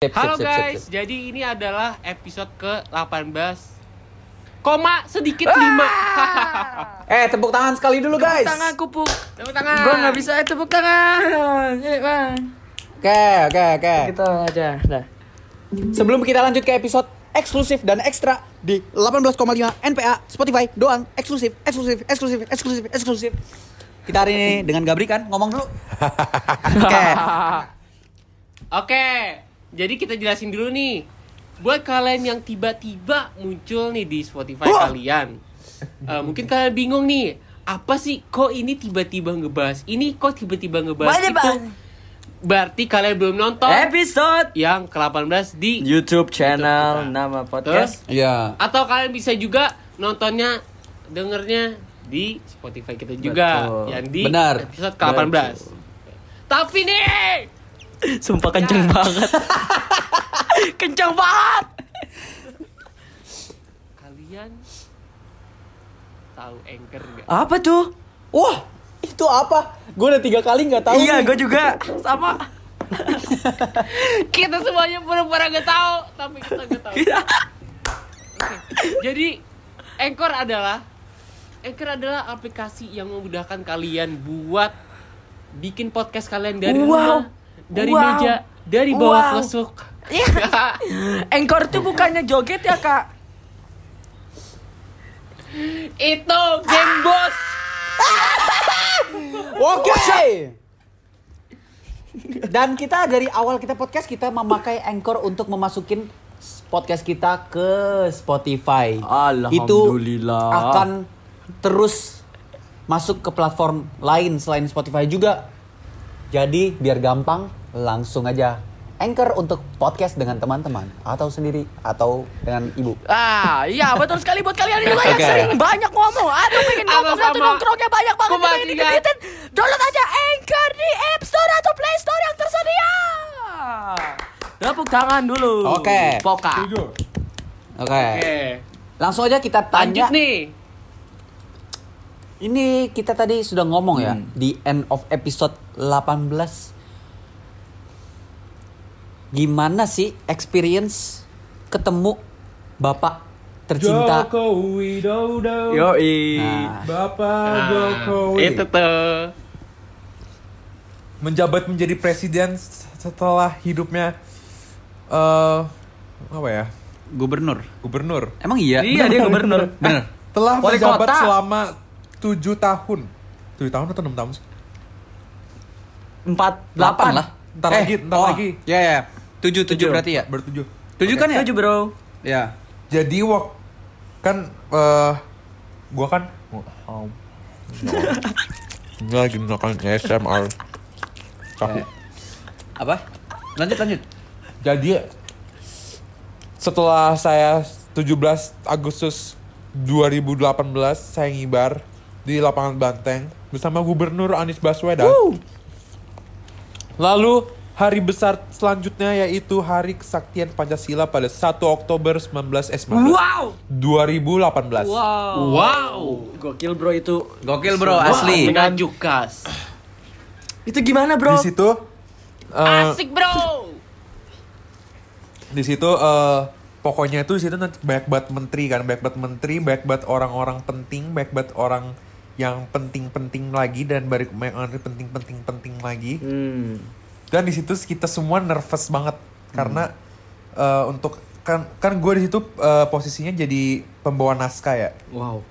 Sip, Halo sip, guys, sip, sip. jadi ini adalah episode ke-18 Koma sedikit lima Eh, tepuk tangan sekali dulu guys. tangan kupuk Tepuk tangan Gua nggak bisa tepuk tangan bang Oke, oke, oke. Gitu aja Dah Sebelum kita lanjut ke episode eksklusif dan ekstra di 18,5 NPA Spotify doang eksklusif, eksklusif, eksklusif, eksklusif, eksklusif. Kita hari ini dengan Gabri kan ngomong dulu. Oke. Oke, jadi kita jelasin dulu nih Buat kalian yang tiba-tiba muncul nih di Spotify kalian Eh, Mungkin kalian bingung nih Apa sih kok ini tiba-tiba ngebahas Ini kok tiba-tiba ngebahas Banyak, itu Bang. Berarti kalian belum nonton Episode yang ke-18 di YouTube channel kita. Nama Terus podcast Iya. Atau kalian bisa juga nontonnya, dengernya di Spotify kita juga Betul. yang di Benar. episode ke-18. Betul. Tapi nih, Sumpah kenceng banget Kenceng banget kalian tahu Anchor nggak? Apa tuh? Wah, itu apa? Gue udah tiga kali nggak tahu. Iya gue juga Sama Kita semuanya pura-pura nggak tahu, tapi kita nggak tahu. Oke, Jadi Anchor adalah Anchor adalah aplikasi yang memudahkan kalian buat bikin podcast kalian dari Wow. rumah, dari Wow. meja, dari bawah Wow. klasuk. Anchor tuh bukannya joget ya kak? Itu game bos. Oke. Dan kita dari awal kita podcast kita memakai Anchor untuk memasukin podcast kita ke Spotify. Itu Alhamdulillah. akan terus masuk ke platform lain selain Spotify juga. Jadi biar gampang langsung aja Anchor untuk podcast dengan teman-teman atau sendiri atau dengan ibu. Ah, iya betul sekali buat kalian juga yang Oke. sering banyak ngomong. Aduh pengen ngomong satu nongkrongnya banyak banget. Pengen tiga. dikitin. Download aja Anchor di App Store atau Play Store yang tersedia. Tepuk tangan dulu. Oke. Poka. Oke. Oke. Langsung aja kita Lanjut tanya. nih. Ini kita tadi sudah ngomong ya Hmm. di end of episode 18. Gimana sih experience ketemu Bapak tercinta? Joko Widodo. Yoi. Nah, Bapak Nah, Jokowi itu tuh. menjabat menjadi presiden setelah hidupnya eh apa ya? gubernur. Gubernur. Emang iya? Iya dia gubernur. Bener. Telah Wali menjabat kota. selama tujuh tahun. Tujuh tahun atau enam tahun sih? Empat Delapan lah. Ntar lagi, ntar oh, lagi. Ya ya. Tujuh, tujuh Tujuh. berarti ya? Bertujuh. Tujuh Oke. kan ya? Tujuh bro. Ya. Jadi wak kan eh gua kan oh, Ini lagi melakukan ASMR. Tapi Eh, Apa? Lanjut lanjut. Jadi setelah saya 17 Agustus 2018 saya ngibar di lapangan Banteng bersama Gubernur Anies Baswedan. Lalu hari besar selanjutnya yaitu Hari Kesaktian Pancasila pada 1 Oktober 19 eh 19 Wow. 2018. Wow. Wow. Gokil bro itu. Gokil bro, Wah, asli. Mengajukas. Itu gimana bro? Di situ eh, Asik bro. di situ eh pokoknya itu di situ nanti banyak banget menteri kan banyak banget menteri banyak banget orang-orang penting banyak banget orang yang penting-penting lagi dan banyak orang yang penting-penting-penting lagi Hmm. Dan di situ kita semua nervous banget. Karena eh, untuk kan kan gue di situ eh, posisinya jadi pembawa naskah ya. Wow.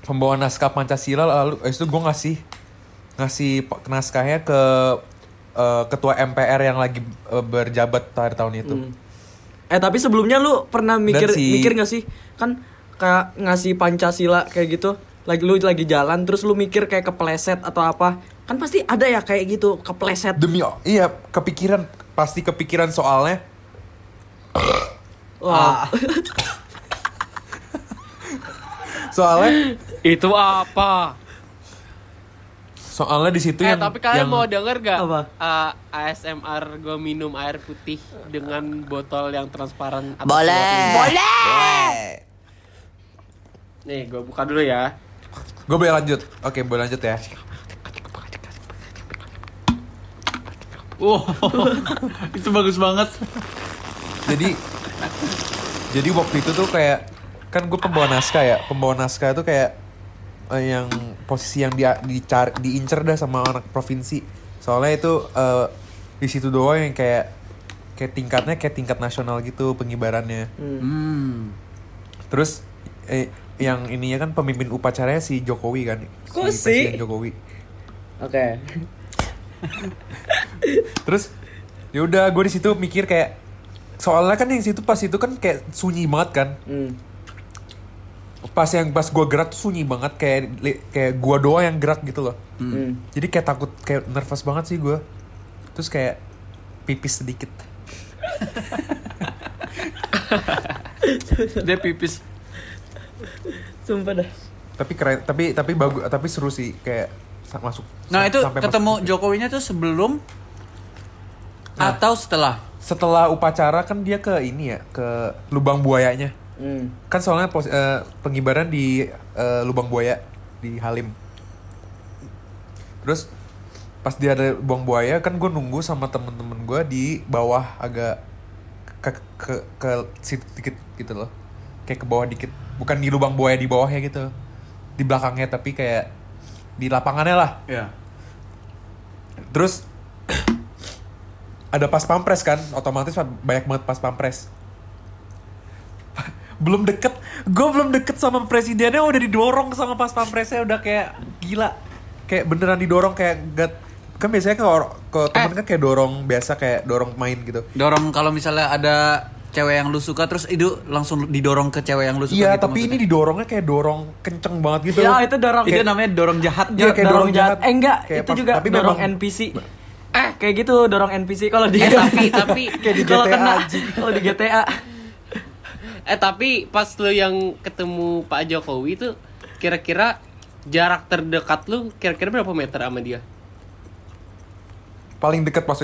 pembawa naskah Pancasila lalu eh, itu gue ngasih ngasih naskahnya ke eh, ketua MPR yang lagi eh, berjabat pada tahun itu. Hmm. Eh tapi sebelumnya lu pernah mikir Dan si- mikir gak sih? Kan kayak ngasih Pancasila kayak gitu lagi lu lagi jalan terus lu mikir kayak kepleset atau apa kan pasti ada ya kayak gitu kepleset Demi iya kepikiran pasti kepikiran soalnya Wah. soalnya Itu apa? soalnya di situ Eh, yang tapi kalian yang mau denger gak? Apa? Uh, ASMR gue minum air putih dengan botol yang transparan. Boleh. bawah ini. Nih, gue buka dulu ya. gue boleh lanjut oke boleh lanjut ya Wow, itu bagus banget. jadi jadi waktu itu tuh kayak kan gue pembawa naskah ya pembawa naskah itu kayak eh, yang posisi yang dia dicari diincer dah sama anak provinsi soalnya itu eh, di situ doang yang kayak kayak tingkatnya kayak tingkat nasional gitu pengibarannya Hmm. terus eh, yang ininya kan pemimpin upacaranya si Jokowi kan Kok si sih? Presiden Jokowi Oke. Terus ya udah gue di situ mikir kayak soalnya kan yang situ pas itu kan kayak sunyi banget kan Hmm. pas yang pas gua gerak tuh sunyi banget kayak kayak gua doang yang gerak gitu loh Hmm. jadi kayak takut kayak nervous banget sih gua terus kayak pipis sedikit Dia pipis. Sumpah dah. tapi keren tapi tapi bagus tapi seru sih kayak masuk. Nah, itu sampai ketemu masuk- Jokowinya tuh sebelum Nah. atau setelah? setelah upacara kan dia ke ini ya ke lubang buayanya. Hmm. kan soalnya pos, eh, pengibaran di eh, lubang buaya di Halim. Terus pas dia ada lubang buaya kan gue nunggu sama temen-temen gue di bawah agak ke ke ke situ dikit gitu loh. Kayak ke bawah dikit. Bukan di lubang buaya di bawahnya gitu. Di belakangnya tapi kayak di lapangannya lah Ya. Terus ada pas pampres kan, otomatis banyak banget pas pampres. belum deket, gue belum deket sama presidennya udah didorong sama pas pampresnya udah kayak gila, kayak beneran didorong kayak gak kan biasanya ke ke temen kan kayak dorong biasa kayak dorong main gitu. Dorong kalau misalnya ada cewek yang lu suka terus itu langsung didorong ke cewek yang lu suka Iya, gitu tapi ini maksudnya. didorongnya kayak dorong kenceng banget gitu. Ya, itu dorong. itu Kayak- namanya dorong jahat. Iya, kayak dorong jahat. Eh enggak, Kayak itu pas- juga tapi dorong memang- NPC. Eh. kayak gitu dorong NPC kalau di Eh, tapi tapi Kayak di kalau GTA kena kalau di GTA. eh tapi pas lu yang ketemu Pak Jokowi tuh kira-kira jarak terdekat lu kira-kira berapa meter sama dia? Paling deket pas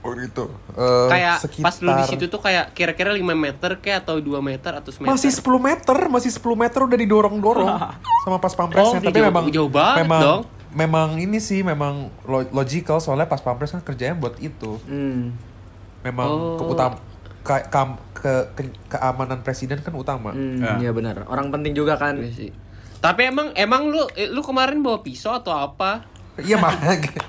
oh, itu. eh, kayak sekitar pas lu di situ tuh kayak kira-kira 5 meter kayak atau 2 meter atau semeter? Masih 10 meter, masih 10 meter udah didorong-dorong sama pas pampresnya. Oh, Tapi jauh- memang jauh banget memang, dong. Memang ini sih memang lo- logical soalnya pas pampres kan kerjanya buat itu. Hmm. Memang Oh. ke ke, kam- ke- ke- keamanan presiden kan utama. Hmm, Ya. iya benar. Orang penting juga kan. Iya sih. Tapi emang emang lu eh, lu kemarin bawa pisau atau apa? Iya makanya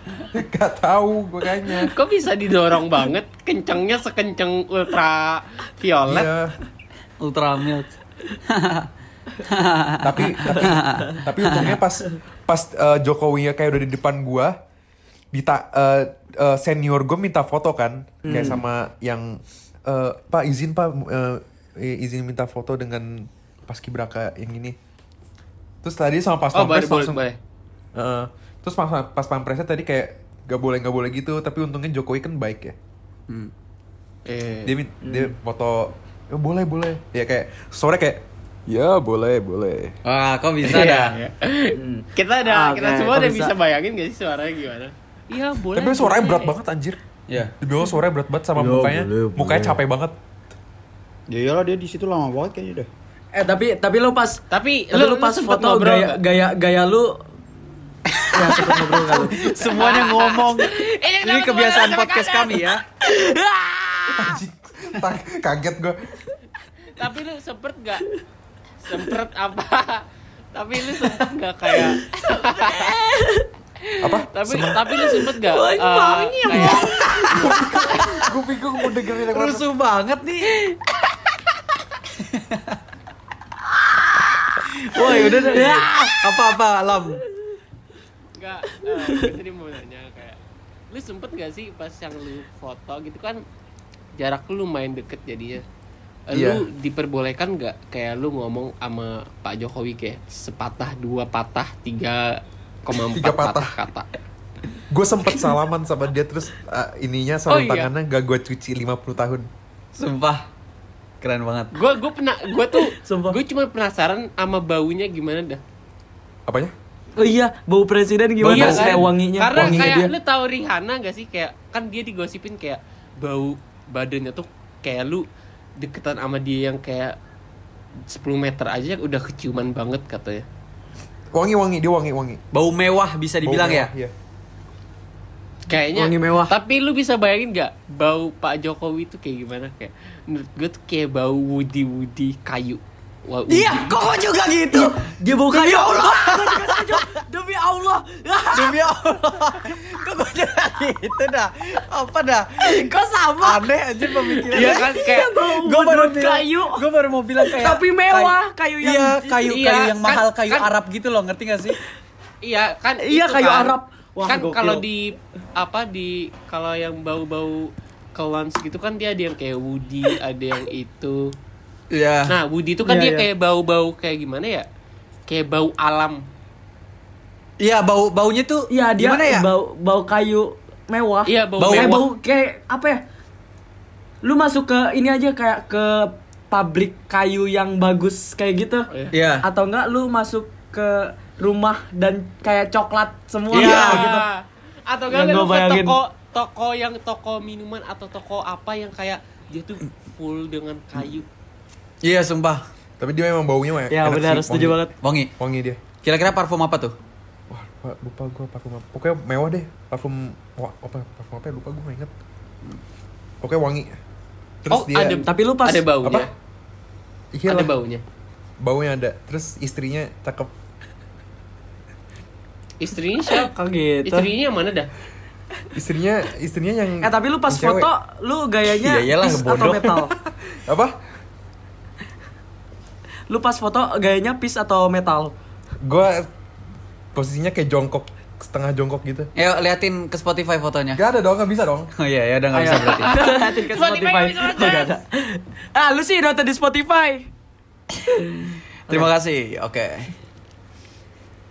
gak tahu gue kayaknya. Kok bisa didorong banget? Kencengnya sekenceng ultra violet. Iya. Ultramilk. tapi tapi tapi untungnya pas pas eh, Jokowi kayak udah di depan gua dita eh, eh, senior gue minta foto kan kayak Hmm. sama yang eh, pak izin pak eh, izin minta foto dengan pas kibraka yang ini terus tadi sama pas Oh, boleh, langsung boleh. Heeh. Terus pas pas pampresnya tadi kayak gak boleh gak boleh gitu tapi untungnya Jokowi kan baik ya Hmm. Eh. dia dia foto "Ya, boleh boleh ya kayak sore kayak ya boleh boleh Wah, kok bisa Iya, dah? iya. Kita ada Ah, kita semua kok udah bisa? bisa bayangin gak sih suaranya gimana? Iya, boleh. Tapi suaranya boleh. berat banget anjir. Ya. Di bawah suaranya berat banget sama Ya, mukanya. boleh, mukanya boleh. capek banget. Ya iyalah dia di situ lama banget kayaknya udah. Eh tapi tapi lu pas Tapi lu, lu pas foto ngobrol gaya, gaya gaya lu ya sempet ngobrol lu? Semuanya ngomong. Ini Ini kebiasaan podcast kami ya. Kaget gue. Tapi lu sempet gak sempet apa? Tapi lu sempet gak kayak Apa? tapi tapi lu sempet gak Wah, eh, kayak gue bingung mau dengerin yang. Rusuh banget nih. Wah, udah deh. Apa-apa, Lam? Enggak, eh, gue tadi mau nanya kayak lu sempet gak sih pas yang lu foto gitu kan jarak lu lumayan deket jadinya Eh, Iya. lu diperbolehkan gak kayak lu ngomong sama Pak Jokowi kayak sepatah dua patah tiga koma empat patah kata Gue sempet salaman sama dia terus uh, ininya Oh, sarung iya. tangannya gak gue cuci 50 tahun. Sumpah. Keren banget. gue gue pernah gue tuh gue cuma penasaran sama baunya gimana dah Apanya? Oh iya, bau presiden gimana? Iya Kayak wanginya, Karena wanginya kayak dia. lu tahu Rihanna gak sih kayak kan dia digosipin kayak bau badannya tuh kayak lu deketan sama dia yang kayak 10 meter aja udah keciuman banget katanya. Wangi-wangi, dia wangi-wangi. Bau mewah bisa dibilang Bau ya. mewah, Iya. Kayaknya Wangi mewah. Tapi lu bisa bayangin nggak bau Pak Jokowi itu kayak gimana kayak menurut gue tuh kayak bau woody woody kayu. Wah. Iya, kok juga gitu? Dia bau kayu. Allah. Demi Allah. Demi Allah. Kok gue juga gitu dah? Apa dah? Kok sama? Aneh aja pemikiran. Iya kan kayak gue baru bilang kayu. Gue baru mau bilang kayak Tapi mewah, kayu yang- Iya, kayu Iya, kayu yang kan- mahal, kayu kan- Arab gitu loh, ngerti gak sih? Iya kan Iya, kayu kan. Arab. Wah, kan kalau di apa di kalau yang bau-bau kelans gitu kan dia ada yang kayak woody, ada yang itu. Iya. Nah, woody itu kan Iya, dia iya. kayak bau-bau kayak gimana ya? Kayak bau alam. Iya, bau baunya tuh Iya, dia gimana ya? bau bau kayu mewah. Iya, bau Bau kayak mewah. bau kayak apa ya? Lu masuk ke ini aja kayak ke pabrik kayu yang bagus kayak gitu. Iya. Iya. Atau enggak lu masuk ke rumah dan kayak coklat semua Iya. gitu. Atau enggak lu ke bayangin. toko toko yang toko minuman atau toko apa yang kayak dia tuh full dengan kayu. Iya, sumpah. Tapi dia memang baunya mah Ya enak benar, setuju banget. Wangi. Wangi dia. Kira-kira parfum apa tuh? Wah, lupa, lupa gue parfum apa. Pokoknya mewah deh. Parfum wah, apa parfum apa ya? Lupa gue gak inget. Pokoknya wangi. Terus oh, dia ada Tapi lu pas- ada baunya. apa? Iya Ada baunya. baunya ada. Terus istrinya cakep. Istrinya siapa? Kok gitu? Istrinya yang mana dah? Istrinya istrinya yang Eh tapi lu pas yang cewek. foto lu gayanya Iya, iyalah, atau metal? apa? Lu pas foto gayanya peace atau metal? Gue posisinya kayak jongkok, setengah jongkok gitu. Ayo liatin ke Spotify fotonya. Gak ada dong, gak bisa dong. Oh iya, ya udah nggak bisa berarti. Liatin ke Spotify Spotify. Oh, nggak ada. Ah, lu sih nonton di Spotify. Terima kasih. Oke.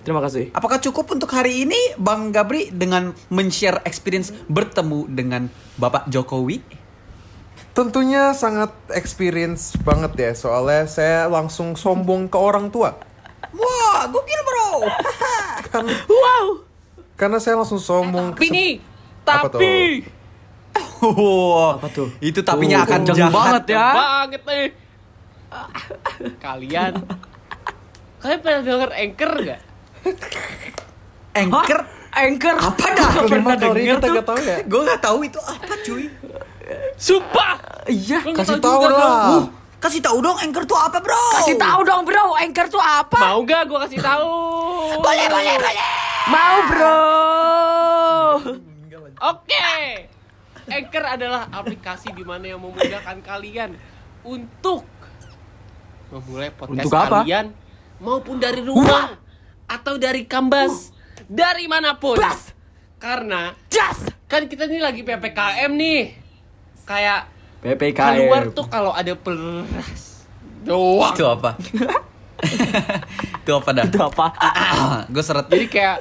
Terima kasih. Apakah cukup untuk hari ini Bang Gabri dengan men-share experience bertemu dengan Bapak Jokowi? Tentunya sangat experience banget ya, soalnya saya langsung sombong ke orang tua. Wah, gokil bro. Kan, Wow. karena saya langsung sombong Tapi ke- nih, Apa tuh? tapi Apa tuh? Itu tapinya Oh, akan jahat banget ya. banget nih. Kalian Kalian pernah denger Anchor gak? Anchor Anchor. apa dah? Pernah denger kita tuh? gak tahu ya. Gue nggak tahu itu apa cuy. Sumpah! Iya. Kasih tahu tahu juga, Bro. lah. Uh, kasih tahu dong Anchor tuh apa bro? Kasih tahu dong, Bro. Anchor tuh apa? Mau gak gua kasih tahu? Boleh, boleh, boleh. Mau, Bro. Oke. Anchor adalah aplikasi di mana yang memudahkan kalian untuk memulai podcast Untuk apa? kalian maupun dari rumah atau dari kambas dari mana pun. Bas. Karena Just. kan kita ini lagi PPKM nih. Kayak PPKM. keluar tuh kalau ada beras doang. Itu apa? itu apa dah? Itu apa? Gue seret. Jadi kayak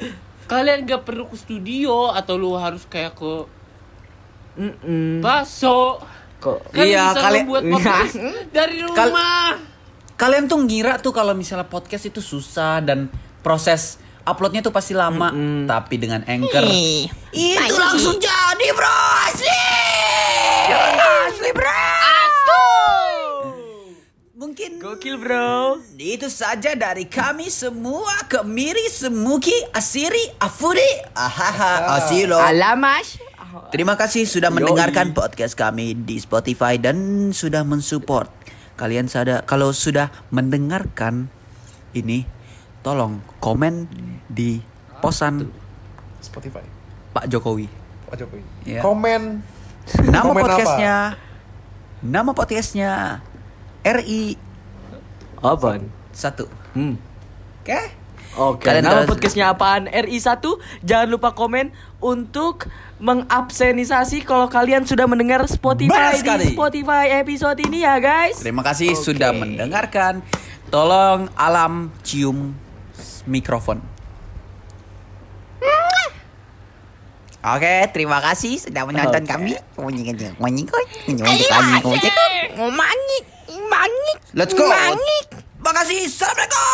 kalian gak perlu ke studio atau lu harus kayak ke Mm-mm. baso. Kok Kan Iya, bisa kalian- membuat podcast dari Kal- rumah. Kalian tuh ngira tuh kalau misalnya podcast itu susah dan proses uploadnya tuh pasti lama, tapi dengan Anchor itu langsung jadi bro asli. Asli bro. Mungkin Gokil, Bro. itu saja dari kami semua Kemiri, Semuki, Asiri, Afuri, Ahaha, Asilo. Alamas. Terima kasih sudah Yoi. mendengarkan podcast kami di Spotify dan sudah mensupport. Kalian sada kalau sudah mendengarkan ini, tolong komen di posan Spotify. Pak Jokowi. Pak Jokowi. Iya. Komen. Nama Komen apa? podcastnya, nama podcastnya RI Apaan? satu. Hmm. Oke? Oke, Kalian nama podcastnya apaan? RI1 Jangan lupa komen untuk mengabsenisasi kalau kalian sudah mendengar Spotify di Spotify episode ini ya guys Terima kasih Oke. sudah mendengarkan. Tolong alam cium mikrofon. Oke, terima kasih sudah menonton kami. Let's go. Makasih. Assalamualaikum.